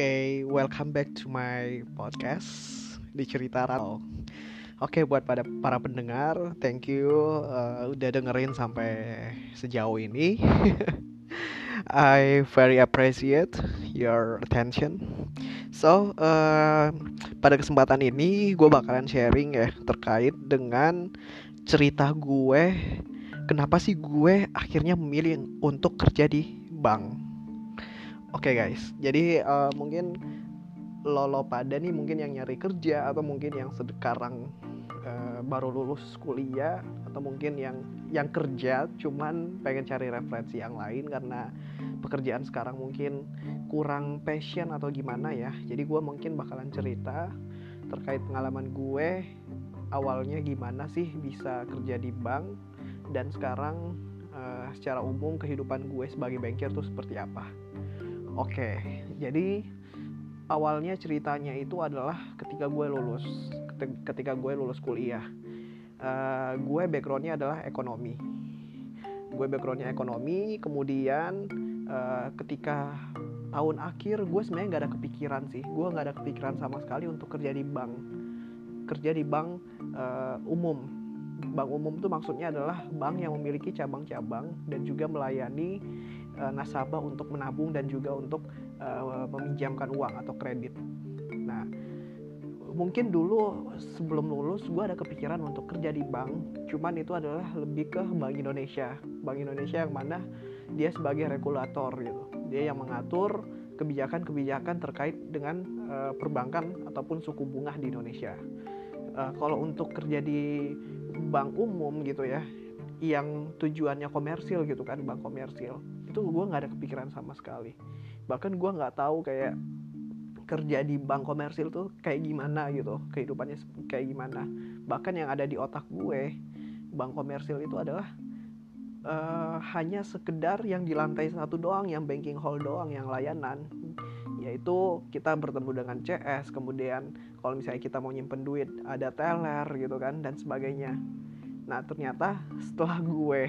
Oke, welcome back to my podcast di cerita Rano. Oke, buat pada para pendengar, thank you uh, udah dengerin sampai sejauh ini. I very appreciate your attention. So, uh, pada kesempatan ini gue bakalan sharing ya terkait dengan cerita gue. Kenapa sih gue akhirnya memilih untuk kerja di bank? Oke okay guys, jadi uh, mungkin lolo pada nih mungkin yang nyari kerja atau mungkin yang sekarang uh, baru lulus kuliah atau mungkin yang yang kerja cuman pengen cari referensi yang lain karena pekerjaan sekarang mungkin kurang passion atau gimana ya. Jadi gue mungkin bakalan cerita terkait pengalaman gue awalnya gimana sih bisa kerja di bank dan sekarang uh, secara umum kehidupan gue sebagai banker tuh seperti apa. Oke, jadi awalnya ceritanya itu adalah ketika gue lulus, ketika gue lulus kuliah. Uh, gue backgroundnya adalah ekonomi. Gue backgroundnya ekonomi, kemudian uh, ketika tahun akhir gue sebenarnya nggak ada kepikiran sih, gue nggak ada kepikiran sama sekali untuk kerja di bank, kerja di bank uh, umum. Bank umum itu maksudnya adalah bank yang memiliki cabang-cabang dan juga melayani uh, nasabah untuk menabung dan juga untuk uh, meminjamkan uang atau kredit. Nah, mungkin dulu sebelum lulus gue ada kepikiran untuk kerja di bank, cuman itu adalah lebih ke Bank Indonesia. Bank Indonesia yang mana dia sebagai regulator gitu. Dia yang mengatur kebijakan-kebijakan terkait dengan uh, perbankan ataupun suku bunga di Indonesia. Uh, kalau untuk kerja di bank umum gitu ya, yang tujuannya komersil gitu kan, bank komersil itu gue nggak ada kepikiran sama sekali. Bahkan gue nggak tahu kayak kerja di bank komersil tuh kayak gimana gitu kehidupannya kayak gimana. Bahkan yang ada di otak gue bank komersil itu adalah uh, hanya sekedar yang di lantai satu doang yang banking hall doang yang layanan. Yaitu kita bertemu dengan CS kemudian kalau misalnya kita mau nyimpen duit ada teller gitu kan dan sebagainya. Nah ternyata setelah gue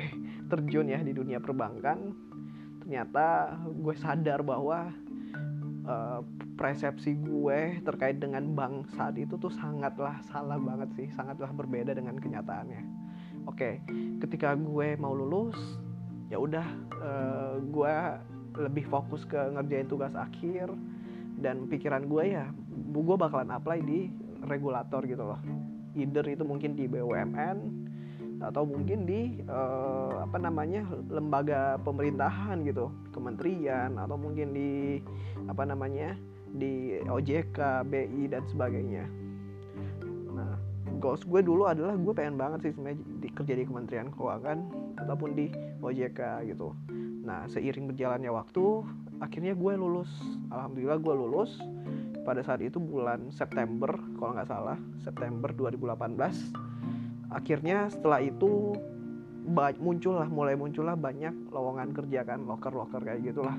terjun ya di dunia perbankan ternyata gue sadar bahwa uh, persepsi gue terkait dengan bank saat itu tuh sangatlah salah banget sih, sangatlah berbeda dengan kenyataannya. Oke, ketika gue mau lulus, ya udah uh, gue lebih fokus ke ngerjain tugas akhir dan pikiran gue ya, gue bakalan apply di regulator gitu loh. Either itu mungkin di BUMN atau mungkin di uh, apa namanya lembaga pemerintahan gitu kementerian atau mungkin di apa namanya di OJK BI dan sebagainya. Nah goals gue dulu adalah gue pengen banget sih sebenarnya di, kerja di Kementerian Keuangan ataupun di OJK gitu. Nah seiring berjalannya waktu akhirnya gue lulus. Alhamdulillah gue lulus pada saat itu bulan September kalau nggak salah September 2018 akhirnya setelah itu muncullah mulai muncullah banyak lowongan kerja kan loker loker kayak gitulah.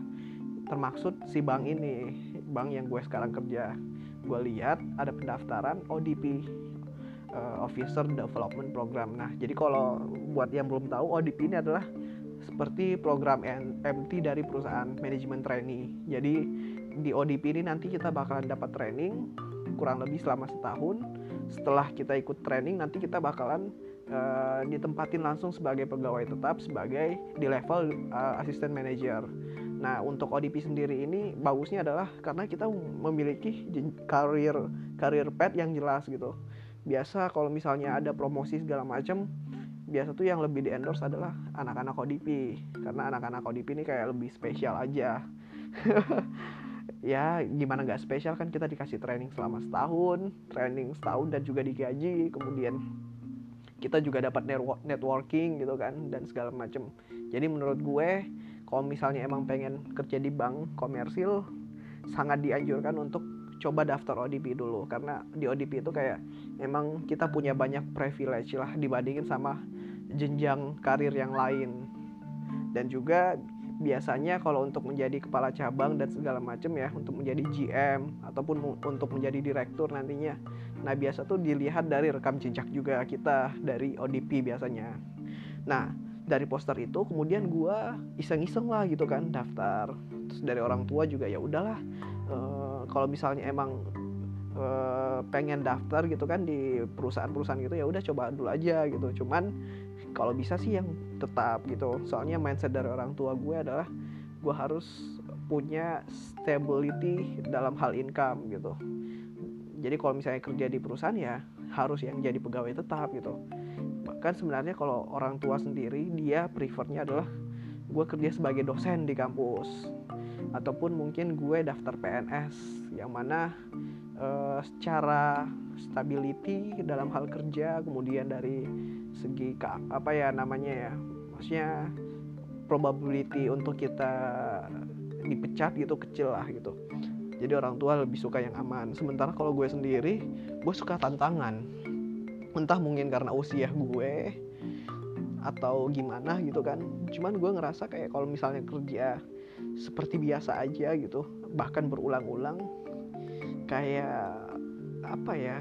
Termaksud si bank ini bank yang gue sekarang kerja. Gue lihat ada pendaftaran ODP uh, eh, Officer Development Program. Nah jadi kalau buat yang belum tahu ODP ini adalah seperti program MT dari perusahaan manajemen trainee. Jadi di ODP ini nanti kita bakalan dapat training kurang lebih selama setahun setelah kita ikut training nanti kita bakalan uh, ditempatin langsung sebagai pegawai tetap sebagai di level uh, asisten manager. Nah untuk ODP sendiri ini bagusnya adalah karena kita memiliki karir karir pet yang jelas gitu. Biasa kalau misalnya ada promosi segala macam biasa tuh yang lebih di endorse adalah anak-anak ODP karena anak-anak ODP ini kayak lebih spesial aja ya gimana nggak spesial kan kita dikasih training selama setahun training setahun dan juga digaji kemudian kita juga dapat networking gitu kan dan segala macam jadi menurut gue kalau misalnya emang pengen kerja di bank komersil sangat dianjurkan untuk coba daftar ODP dulu. Karena di ODP itu kayak emang kita punya banyak privilege lah dibandingin sama jenjang karir yang lain. Dan juga biasanya kalau untuk menjadi kepala cabang dan segala macam ya untuk menjadi GM ataupun untuk menjadi direktur nantinya. Nah biasa tuh dilihat dari rekam jejak juga kita dari ODP biasanya. Nah dari poster itu kemudian gue iseng-iseng lah gitu kan daftar. Terus dari orang tua juga ya udahlah e, kalau misalnya emang uh, pengen daftar gitu kan di perusahaan-perusahaan gitu ya udah coba dulu aja gitu. Cuman kalau bisa sih yang tetap gitu. Soalnya mindset dari orang tua gue adalah gue harus punya stability dalam hal income gitu. Jadi kalau misalnya kerja di perusahaan ya harus yang jadi pegawai tetap gitu. Bahkan sebenarnya kalau orang tua sendiri dia prefernya adalah gue kerja sebagai dosen di kampus. Ataupun mungkin gue daftar PNS yang mana uh, secara stability dalam hal kerja kemudian dari segi apa ya namanya ya maksudnya probability untuk kita dipecat gitu kecil lah gitu. Jadi orang tua lebih suka yang aman. Sementara kalau gue sendiri gue suka tantangan. Entah mungkin karena usia gue atau gimana gitu kan. Cuman gue ngerasa kayak kalau misalnya kerja seperti biasa aja gitu bahkan berulang-ulang kayak apa ya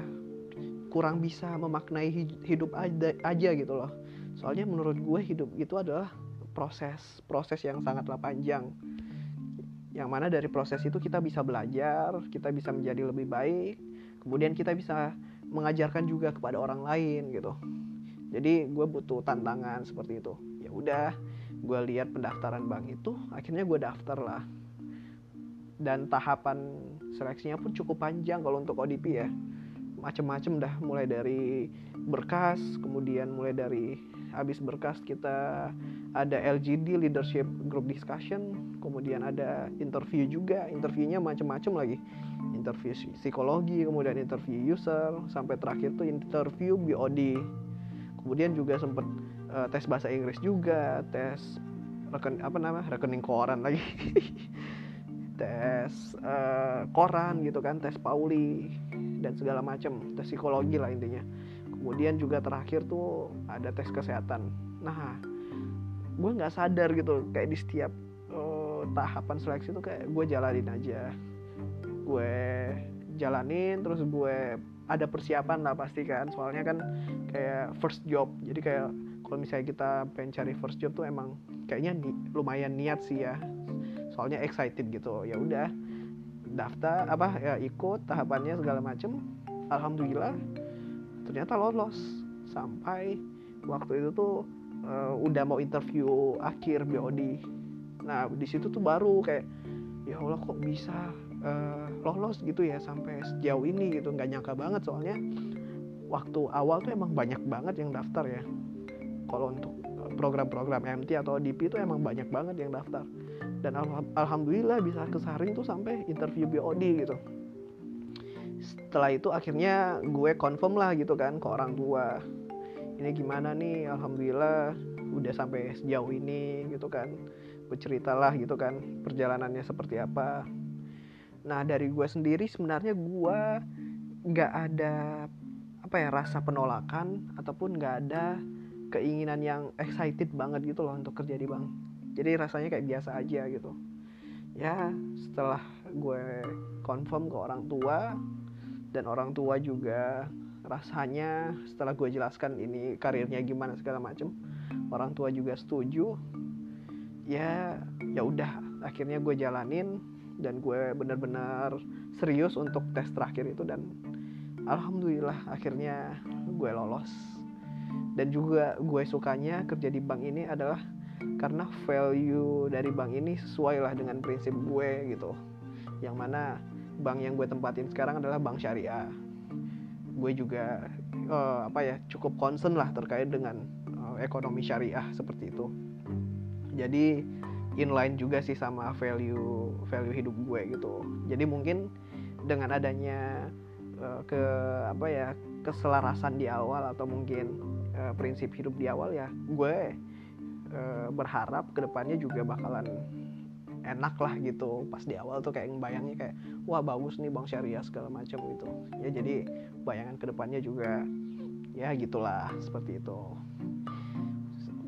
kurang bisa memaknai hidup aja, aja gitu loh soalnya menurut gue hidup itu adalah proses proses yang sangatlah panjang yang mana dari proses itu kita bisa belajar, kita bisa menjadi lebih baik, kemudian kita bisa mengajarkan juga kepada orang lain gitu. Jadi gue butuh tantangan seperti itu. Ya udah, gue lihat pendaftaran bank itu, akhirnya gue daftar lah. Dan tahapan seleksinya pun cukup panjang kalau untuk ODP ya. Macem-macem dah, mulai dari berkas, kemudian mulai dari habis berkas kita ada LGD leadership group discussion kemudian ada interview juga. Interviewnya macam-macam lagi. Interview psikologi kemudian interview user sampai terakhir tuh interview BOD kemudian juga sempat uh, tes bahasa Inggris juga tes reken apa nama rekening koran lagi. Tes uh, koran gitu kan tes Pauli dan segala macam tes psikologi lah intinya. Kemudian juga terakhir tuh ada tes kesehatan. Nah gue nggak sadar gitu kayak di setiap uh, tahapan seleksi tuh kayak gue jalanin aja. Gue jalanin terus gue ada persiapan lah pasti kan. Soalnya kan kayak first job. Jadi kayak kalau misalnya kita pengen cari first job tuh emang kayaknya lumayan niat sih ya. Soalnya excited gitu. Ya udah daftar apa ya ikut tahapannya segala macem. Alhamdulillah ternyata lolos. Sampai waktu itu tuh uh, udah mau interview akhir BOD nah di situ tuh baru kayak ya Allah kok bisa uh, lolos gitu ya sampai sejauh ini gitu. Nggak nyangka banget soalnya waktu awal tuh emang banyak banget yang daftar ya. Kalau untuk program-program MT atau DP itu emang banyak banget yang daftar dan al alhamdulillah bisa kesaring tuh sampai interview BOD gitu. Setelah itu akhirnya gue confirm lah gitu kan ke orang tua. Ini gimana nih? Alhamdulillah udah sampai sejauh ini gitu kan. Gue ceritalah gitu kan perjalanannya seperti apa. Nah dari gue sendiri sebenarnya gue nggak ada apa ya rasa penolakan ataupun nggak ada keinginan yang excited banget gitu loh untuk kerja di bank jadi rasanya kayak biasa aja gitu. Ya setelah gue confirm ke orang tua dan orang tua juga rasanya setelah gue jelaskan ini karirnya gimana segala macem orang tua juga setuju. Ya ya udah akhirnya gue jalanin dan gue bener-bener serius untuk tes terakhir itu dan alhamdulillah akhirnya gue lolos. Dan juga gue sukanya kerja di bank ini adalah karena value dari bank ini sesuai lah dengan prinsip gue gitu. Yang mana bank yang gue tempatin sekarang adalah bank syariah. Gue juga uh, apa ya cukup concern lah terkait dengan uh, ekonomi syariah seperti itu. Jadi inline juga sih sama value value hidup gue gitu. Jadi mungkin dengan adanya uh, ke apa ya keselarasan di awal atau mungkin uh, prinsip hidup di awal ya gue uh, berharap ke depannya juga bakalan enak lah gitu. Pas di awal tuh kayak ngebayangnya kayak wah bagus nih bang syariah segala macam gitu. Ya jadi bayangan ke depannya juga ya gitulah seperti itu.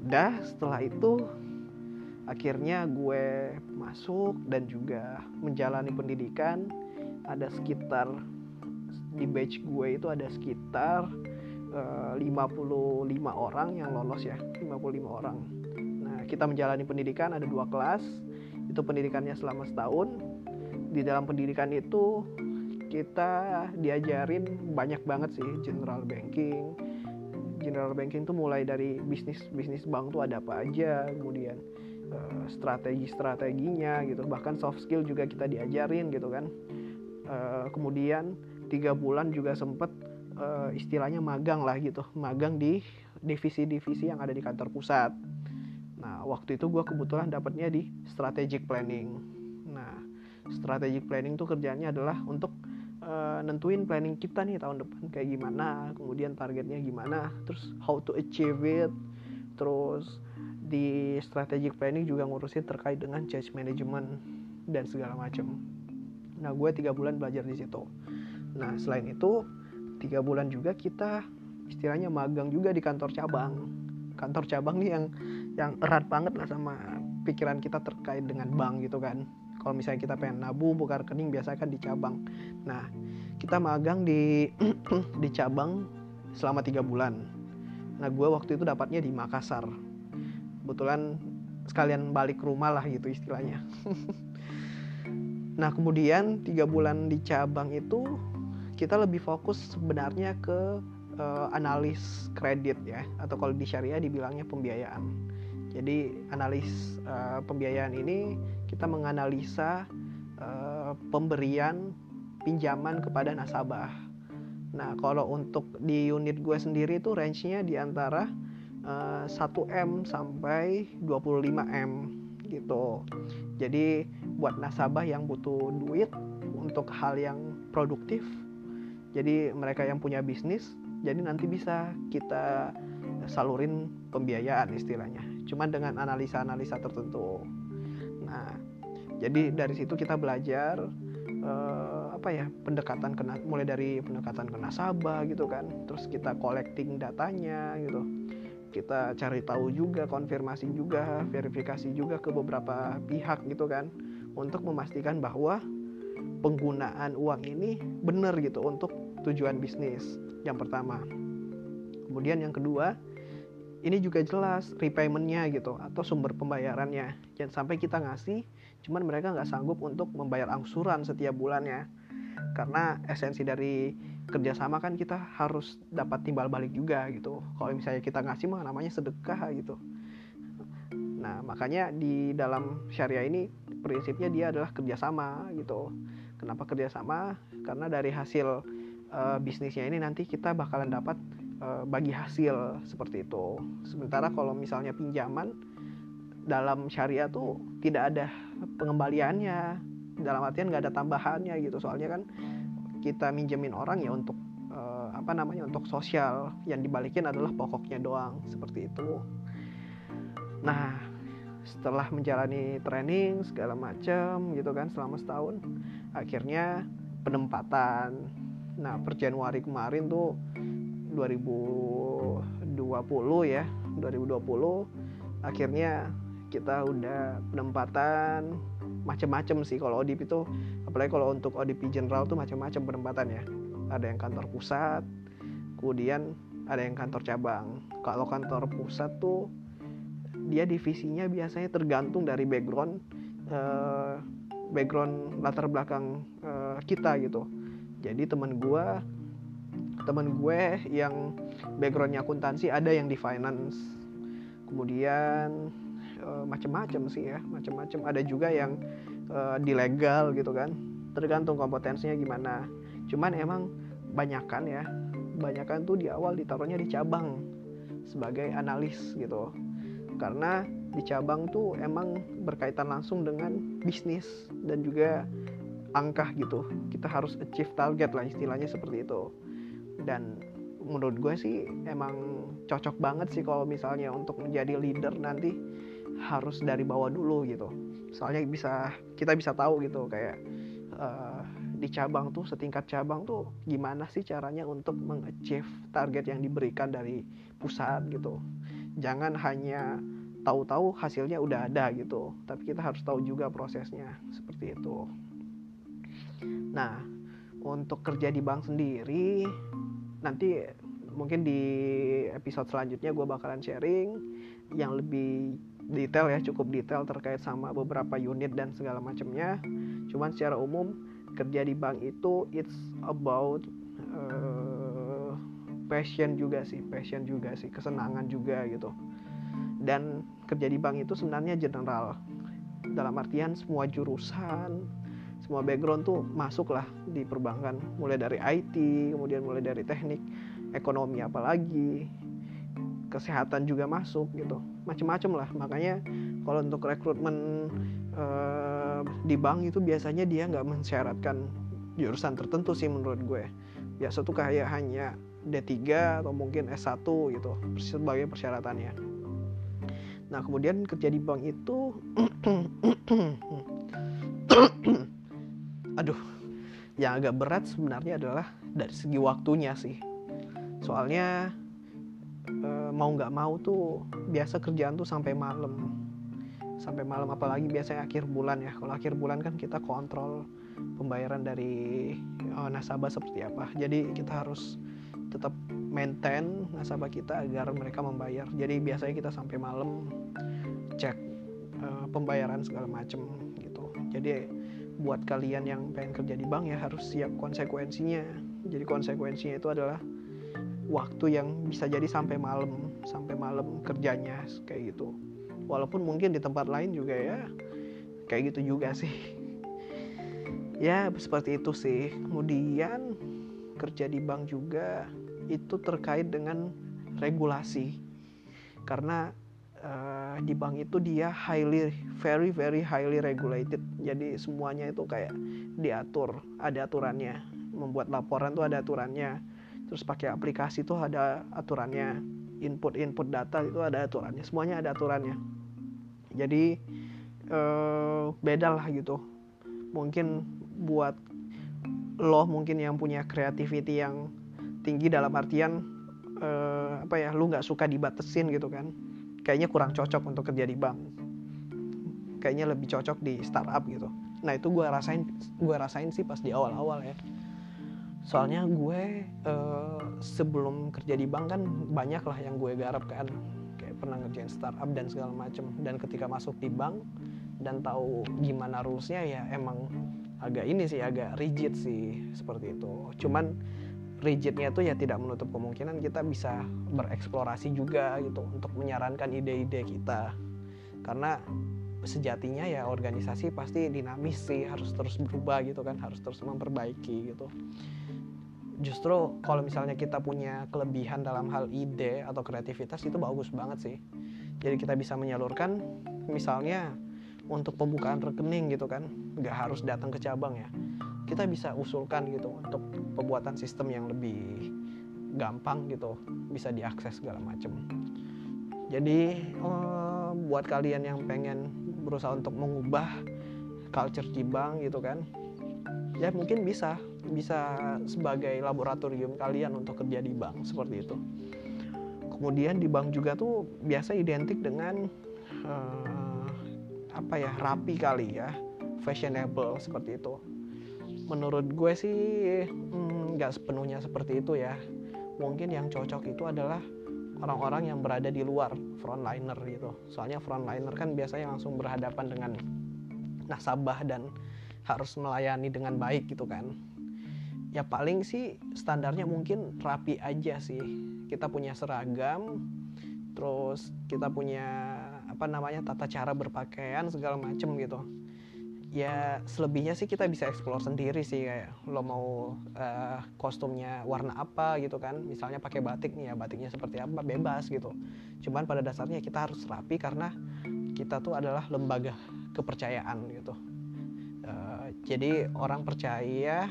Udah setelah itu akhirnya gue masuk dan juga menjalani pendidikan. Ada sekitar di batch gue itu ada sekitar uh, eh, 55 orang yang lolos ya 55 orang kita menjalani pendidikan ada dua kelas. Itu pendidikannya selama setahun. Di dalam pendidikan itu kita diajarin banyak banget sih general banking. General banking tuh mulai dari bisnis bisnis bank tuh ada apa aja kemudian uh, strategi strateginya gitu. Bahkan soft skill juga kita diajarin gitu kan. Uh, kemudian tiga bulan juga sempet uh, istilahnya magang lah gitu. Magang di divisi-divisi yang ada di kantor pusat nah waktu itu gue kebetulan dapatnya di strategic planning. Nah strategic planning tuh kerjanya adalah untuk uh, nentuin planning kita nih tahun depan kayak gimana kemudian targetnya gimana terus how to achieve it. Terus di strategic planning juga ngurusin terkait dengan change management dan segala macam nah gue tiga bulan belajar di situ. Nah selain itu tiga bulan juga kita istilahnya magang juga di kantor cabang. Kantor cabang nih yang yang erat banget lah sama pikiran kita terkait dengan bank gitu kan. Kalau misalnya kita pengen nabung buka rekening biasa kan di cabang. Nah kita magang di di cabang selama tiga bulan. Nah gue waktu itu dapatnya di Makassar. Kebetulan sekalian balik rumah lah gitu istilahnya. Nah kemudian tiga bulan di cabang itu kita lebih fokus sebenarnya ke uh, analis kredit ya. Atau kalau di syariah dibilangnya pembiayaan jadi analis uh, pembiayaan ini kita menganalisa uh, pemberian pinjaman kepada nasabah. Nah, kalau untuk di unit gue sendiri itu range-nya di antara uh, 1M sampai 25M gitu. Jadi buat nasabah yang butuh duit untuk hal yang produktif. Jadi mereka yang punya bisnis, jadi nanti bisa kita salurin pembiayaan istilahnya cuman dengan analisa-analisa tertentu. Nah jadi dari situ kita belajar uh, apa ya pendekatan kena mulai dari pendekatan ke nasabah gitu kan. Terus kita collecting datanya gitu. Kita cari tahu juga konfirmasi juga verifikasi juga ke beberapa pihak gitu kan. Untuk memastikan bahwa penggunaan uang ini benar gitu untuk tujuan bisnis yang pertama. Kemudian yang kedua ini juga jelas repaymentnya gitu atau sumber pembayarannya. Jangan sampai kita ngasih cuman mereka nggak sanggup untuk membayar angsuran setiap bulannya. Karena esensi dari kerjasama kan kita harus dapat timbal balik juga gitu. Kalau misalnya kita ngasih mah namanya sedekah gitu. Nah makanya di dalam syariah ini prinsipnya dia adalah kerjasama gitu. Kenapa kerjasama? Karena dari hasil uh, bisnisnya ini nanti kita bakalan dapat bagi hasil seperti itu. Sementara kalau misalnya pinjaman dalam syariah tuh tidak ada pengembaliannya, dalam artian nggak ada tambahannya gitu. Soalnya kan kita minjemin orang ya untuk uh, apa namanya untuk sosial, yang dibalikin adalah pokoknya doang seperti itu. Nah, setelah menjalani training segala macam gitu kan selama setahun, akhirnya penempatan. Nah, per Januari kemarin tuh 2020 ya 2020 akhirnya kita udah penempatan macam-macam sih kalau ODP itu. Apalagi kalau untuk ODP general tuh macam-macam penempatan ya. Ada yang kantor pusat kemudian ada yang kantor cabang. Kalau kantor pusat tuh dia divisinya biasanya tergantung dari background uh, background latar belakang uh, kita gitu. Jadi teman gue teman gue yang backgroundnya akuntansi ada yang di finance. Kemudian uh, macem-macem sih ya macem-macem. Ada juga yang uh, di legal gitu kan. Tergantung kompetensinya gimana. Cuman emang banyakan ya banyakan tuh di awal ditaruhnya di cabang sebagai analis gitu. Karena di cabang tuh emang berkaitan langsung dengan bisnis dan juga angka gitu. Kita harus achieve target lah istilahnya seperti itu dan menurut gue sih emang cocok banget sih kalau misalnya untuk menjadi leader nanti harus dari bawah dulu gitu. Soalnya bisa kita bisa tahu gitu kayak uh, di cabang tuh setingkat cabang tuh gimana sih caranya untuk mengachieve target yang diberikan dari pusat gitu. Jangan hanya tahu-tahu hasilnya udah ada gitu tapi kita harus tahu juga prosesnya seperti itu. Nah untuk kerja di bank sendiri nanti mungkin di episode selanjutnya gue bakalan sharing yang lebih detail ya cukup detail terkait sama beberapa unit dan segala macamnya. Cuman secara umum kerja di bank itu it's about uh, passion juga sih passion juga sih kesenangan juga gitu. Dan kerja di bank itu sebenarnya general. Dalam artian semua jurusan semua background tuh masuk lah di perbankan. Mulai dari IT kemudian mulai dari teknik ekonomi apalagi kesehatan juga masuk gitu. Macem-macem lah. Makanya kalau untuk rekrutmen uh, di bank itu biasanya dia nggak mensyaratkan jurusan tertentu sih menurut gue. Biasa tuh kayak hanya D3 atau mungkin S1 gitu sebagai persyaratannya. Nah kemudian kerja di bank itu aduh yang agak berat sebenarnya adalah dari segi waktunya sih. Soalnya e, mau nggak mau tuh biasa kerjaan tuh sampai malam. Sampai malam apalagi biasanya akhir bulan ya. Kalau akhir bulan kan kita kontrol pembayaran dari oh, nasabah seperti apa. Jadi kita harus tetap maintain nasabah kita agar mereka membayar. Jadi biasanya kita sampai malam cek uh, pembayaran segala macem gitu. Jadi buat kalian yang pengen kerja di bank ya harus siap konsekuensinya. Jadi konsekuensinya itu adalah waktu yang bisa jadi sampai malam sampai malam kerjanya kayak gitu. Walaupun mungkin di tempat lain juga ya kayak gitu juga sih. Ya seperti itu sih. Kemudian kerja di bank juga itu terkait dengan regulasi. Karena uh, di bank itu dia highly very very highly regulated jadi semuanya itu kayak diatur ada aturannya. Membuat laporan tuh ada aturannya. Terus pakai aplikasi tuh ada aturannya. Input input data itu ada aturannya. Semuanya ada aturannya. Jadi uh, beda lah gitu. Mungkin buat lo mungkin yang punya creativity yang tinggi dalam artian uh, apa ya lu nggak suka dibatesin gitu kan. Kayaknya kurang cocok untuk kerja di bank kayaknya lebih cocok di startup gitu. Nah itu gue rasain gue rasain sih pas di awal-awal ya. Soalnya gue uh, sebelum kerja di bank kan banyak lah yang gue garap kan. Kayak pernah ngerjain startup dan segala macem. Dan ketika masuk di bank dan tahu gimana rulesnya ya emang agak ini sih agak rigid sih seperti itu. Cuman rigidnya itu ya tidak menutup kemungkinan kita bisa bereksplorasi juga gitu untuk menyarankan ide-ide kita. Karena sejatinya ya organisasi pasti dinamis sih harus terus berubah gitu kan harus terus memperbaiki gitu. Justru kalau misalnya kita punya kelebihan dalam hal ide atau kreativitas itu bagus banget sih. Jadi kita bisa menyalurkan misalnya untuk pembukaan rekening gitu kan nggak harus datang ke cabang ya. Kita bisa usulkan gitu untuk pembuatan sistem yang lebih gampang gitu bisa diakses segala macam jadi eh, buat kalian yang pengen berusaha untuk mengubah culture Cibang gitu kan. Ya mungkin bisa bisa sebagai laboratorium kalian untuk kerja di bank seperti itu. Kemudian di bank juga tuh biasa identik dengan uh, apa ya rapi kali ya fashionable seperti itu. Menurut gue sih hmm, nggak hmm, sepenuhnya seperti itu ya. Mungkin yang cocok itu adalah orang-orang yang berada di luar frontliner gitu. Soalnya frontliner kan biasanya langsung berhadapan dengan nasabah dan harus melayani dengan baik gitu kan. Ya paling sih standarnya mungkin rapi aja sih. Kita punya seragam terus kita punya apa namanya tata cara berpakaian segala macem gitu ya selebihnya sih kita bisa explore sendiri sih kayak lo mau uh, kostumnya warna apa gitu kan. Misalnya pakai batik nih ya batiknya seperti apa bebas gitu. Cuman pada dasarnya kita harus rapi karena kita tuh adalah lembaga kepercayaan gitu. Uh, jadi orang percaya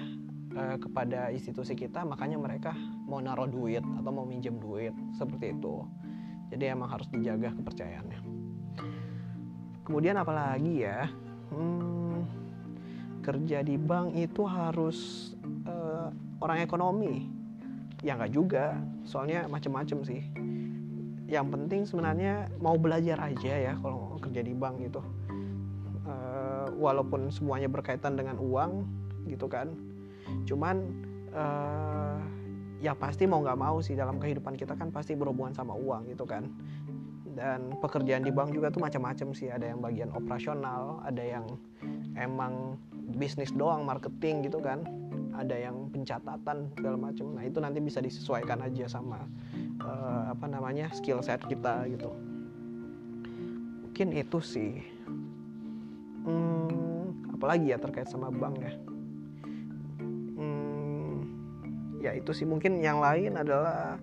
uh, kepada institusi kita makanya mereka mau naruh duit atau mau minjem duit seperti itu. Jadi emang harus dijaga kepercayaannya. Kemudian apalagi ya? Hmm, kerja di bank itu harus uh, orang ekonomi. Ya nggak juga. Soalnya macem-macem sih. Yang penting sebenarnya mau belajar aja ya kalau kerja di bank itu uh, walaupun semuanya berkaitan dengan uang gitu kan. Cuman uh, ya pasti mau nggak mau sih dalam kehidupan kita kan pasti berhubungan sama uang gitu kan. Dan pekerjaan di bank juga tuh macam-macam sih. Ada yang bagian operasional ada yang emang bisnis doang marketing gitu kan. Ada yang pencatatan segala macam nah itu nanti bisa disesuaikan aja sama uh, apa namanya skill set kita gitu. Mungkin itu sih. Hmm, apalagi ya terkait sama bank ya? Hmm, ya itu sih. Mungkin yang lain adalah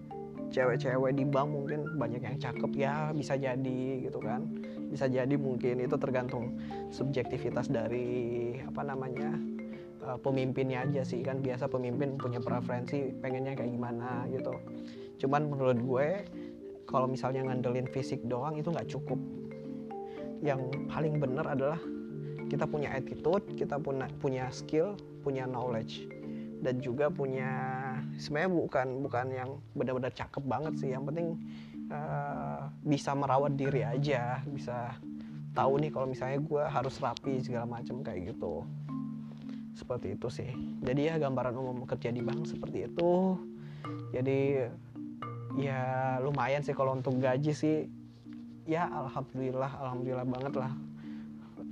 cewek-cewek di bank mungkin banyak yang cakep ya bisa jadi gitu kan bisa jadi mungkin itu tergantung subjektivitas dari apa namanya uh, pemimpinnya aja sih. Kan biasa pemimpin punya preferensi pengennya kayak gimana gitu. Cuman menurut gue kalau misalnya ngandelin fisik doang itu nggak cukup. Yang paling benar adalah kita punya attitude kita punya punya skill punya knowledge dan juga punya sebenarnya bukan bukan yang benar-benar cakep banget sih. Yang penting uh, bisa merawat diri aja bisa tahu nih kalau misalnya gue harus rapi segala macam kayak gitu. Seperti itu sih. Jadi ya gambaran umum kerja di bank seperti itu. Jadi ya lumayan sih kalau untuk gaji sih. Ya alhamdulillah alhamdulillah banget lah.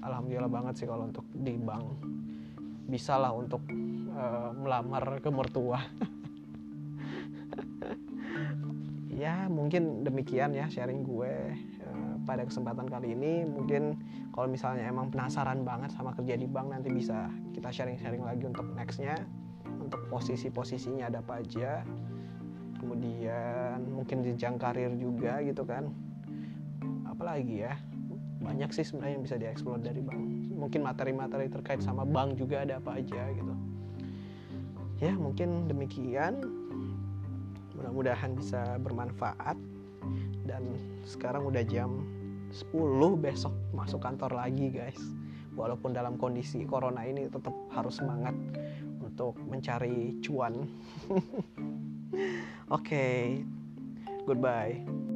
Alhamdulillah banget sih kalau untuk di bank. Bisa lah untuk uh, melamar ke mertua ya mungkin demikian ya sharing gue uh, pada kesempatan kali ini. Mungkin kalau misalnya emang penasaran banget sama kerja di bank nanti bisa kita sharing-sharing lagi untuk nextnya untuk posisi-posisinya ada apa aja. Kemudian mungkin jenjang karir juga gitu kan. Apalagi ya banyak sih sebenarnya yang bisa dieksplor dari bank. Mungkin materi-materi terkait sama bank juga ada apa aja gitu. Ya mungkin demikian mudah-mudahan bisa bermanfaat. Dan sekarang udah jam 10 besok masuk kantor lagi guys. Walaupun dalam kondisi corona ini tetap harus semangat untuk mencari cuan. Oke okay. goodbye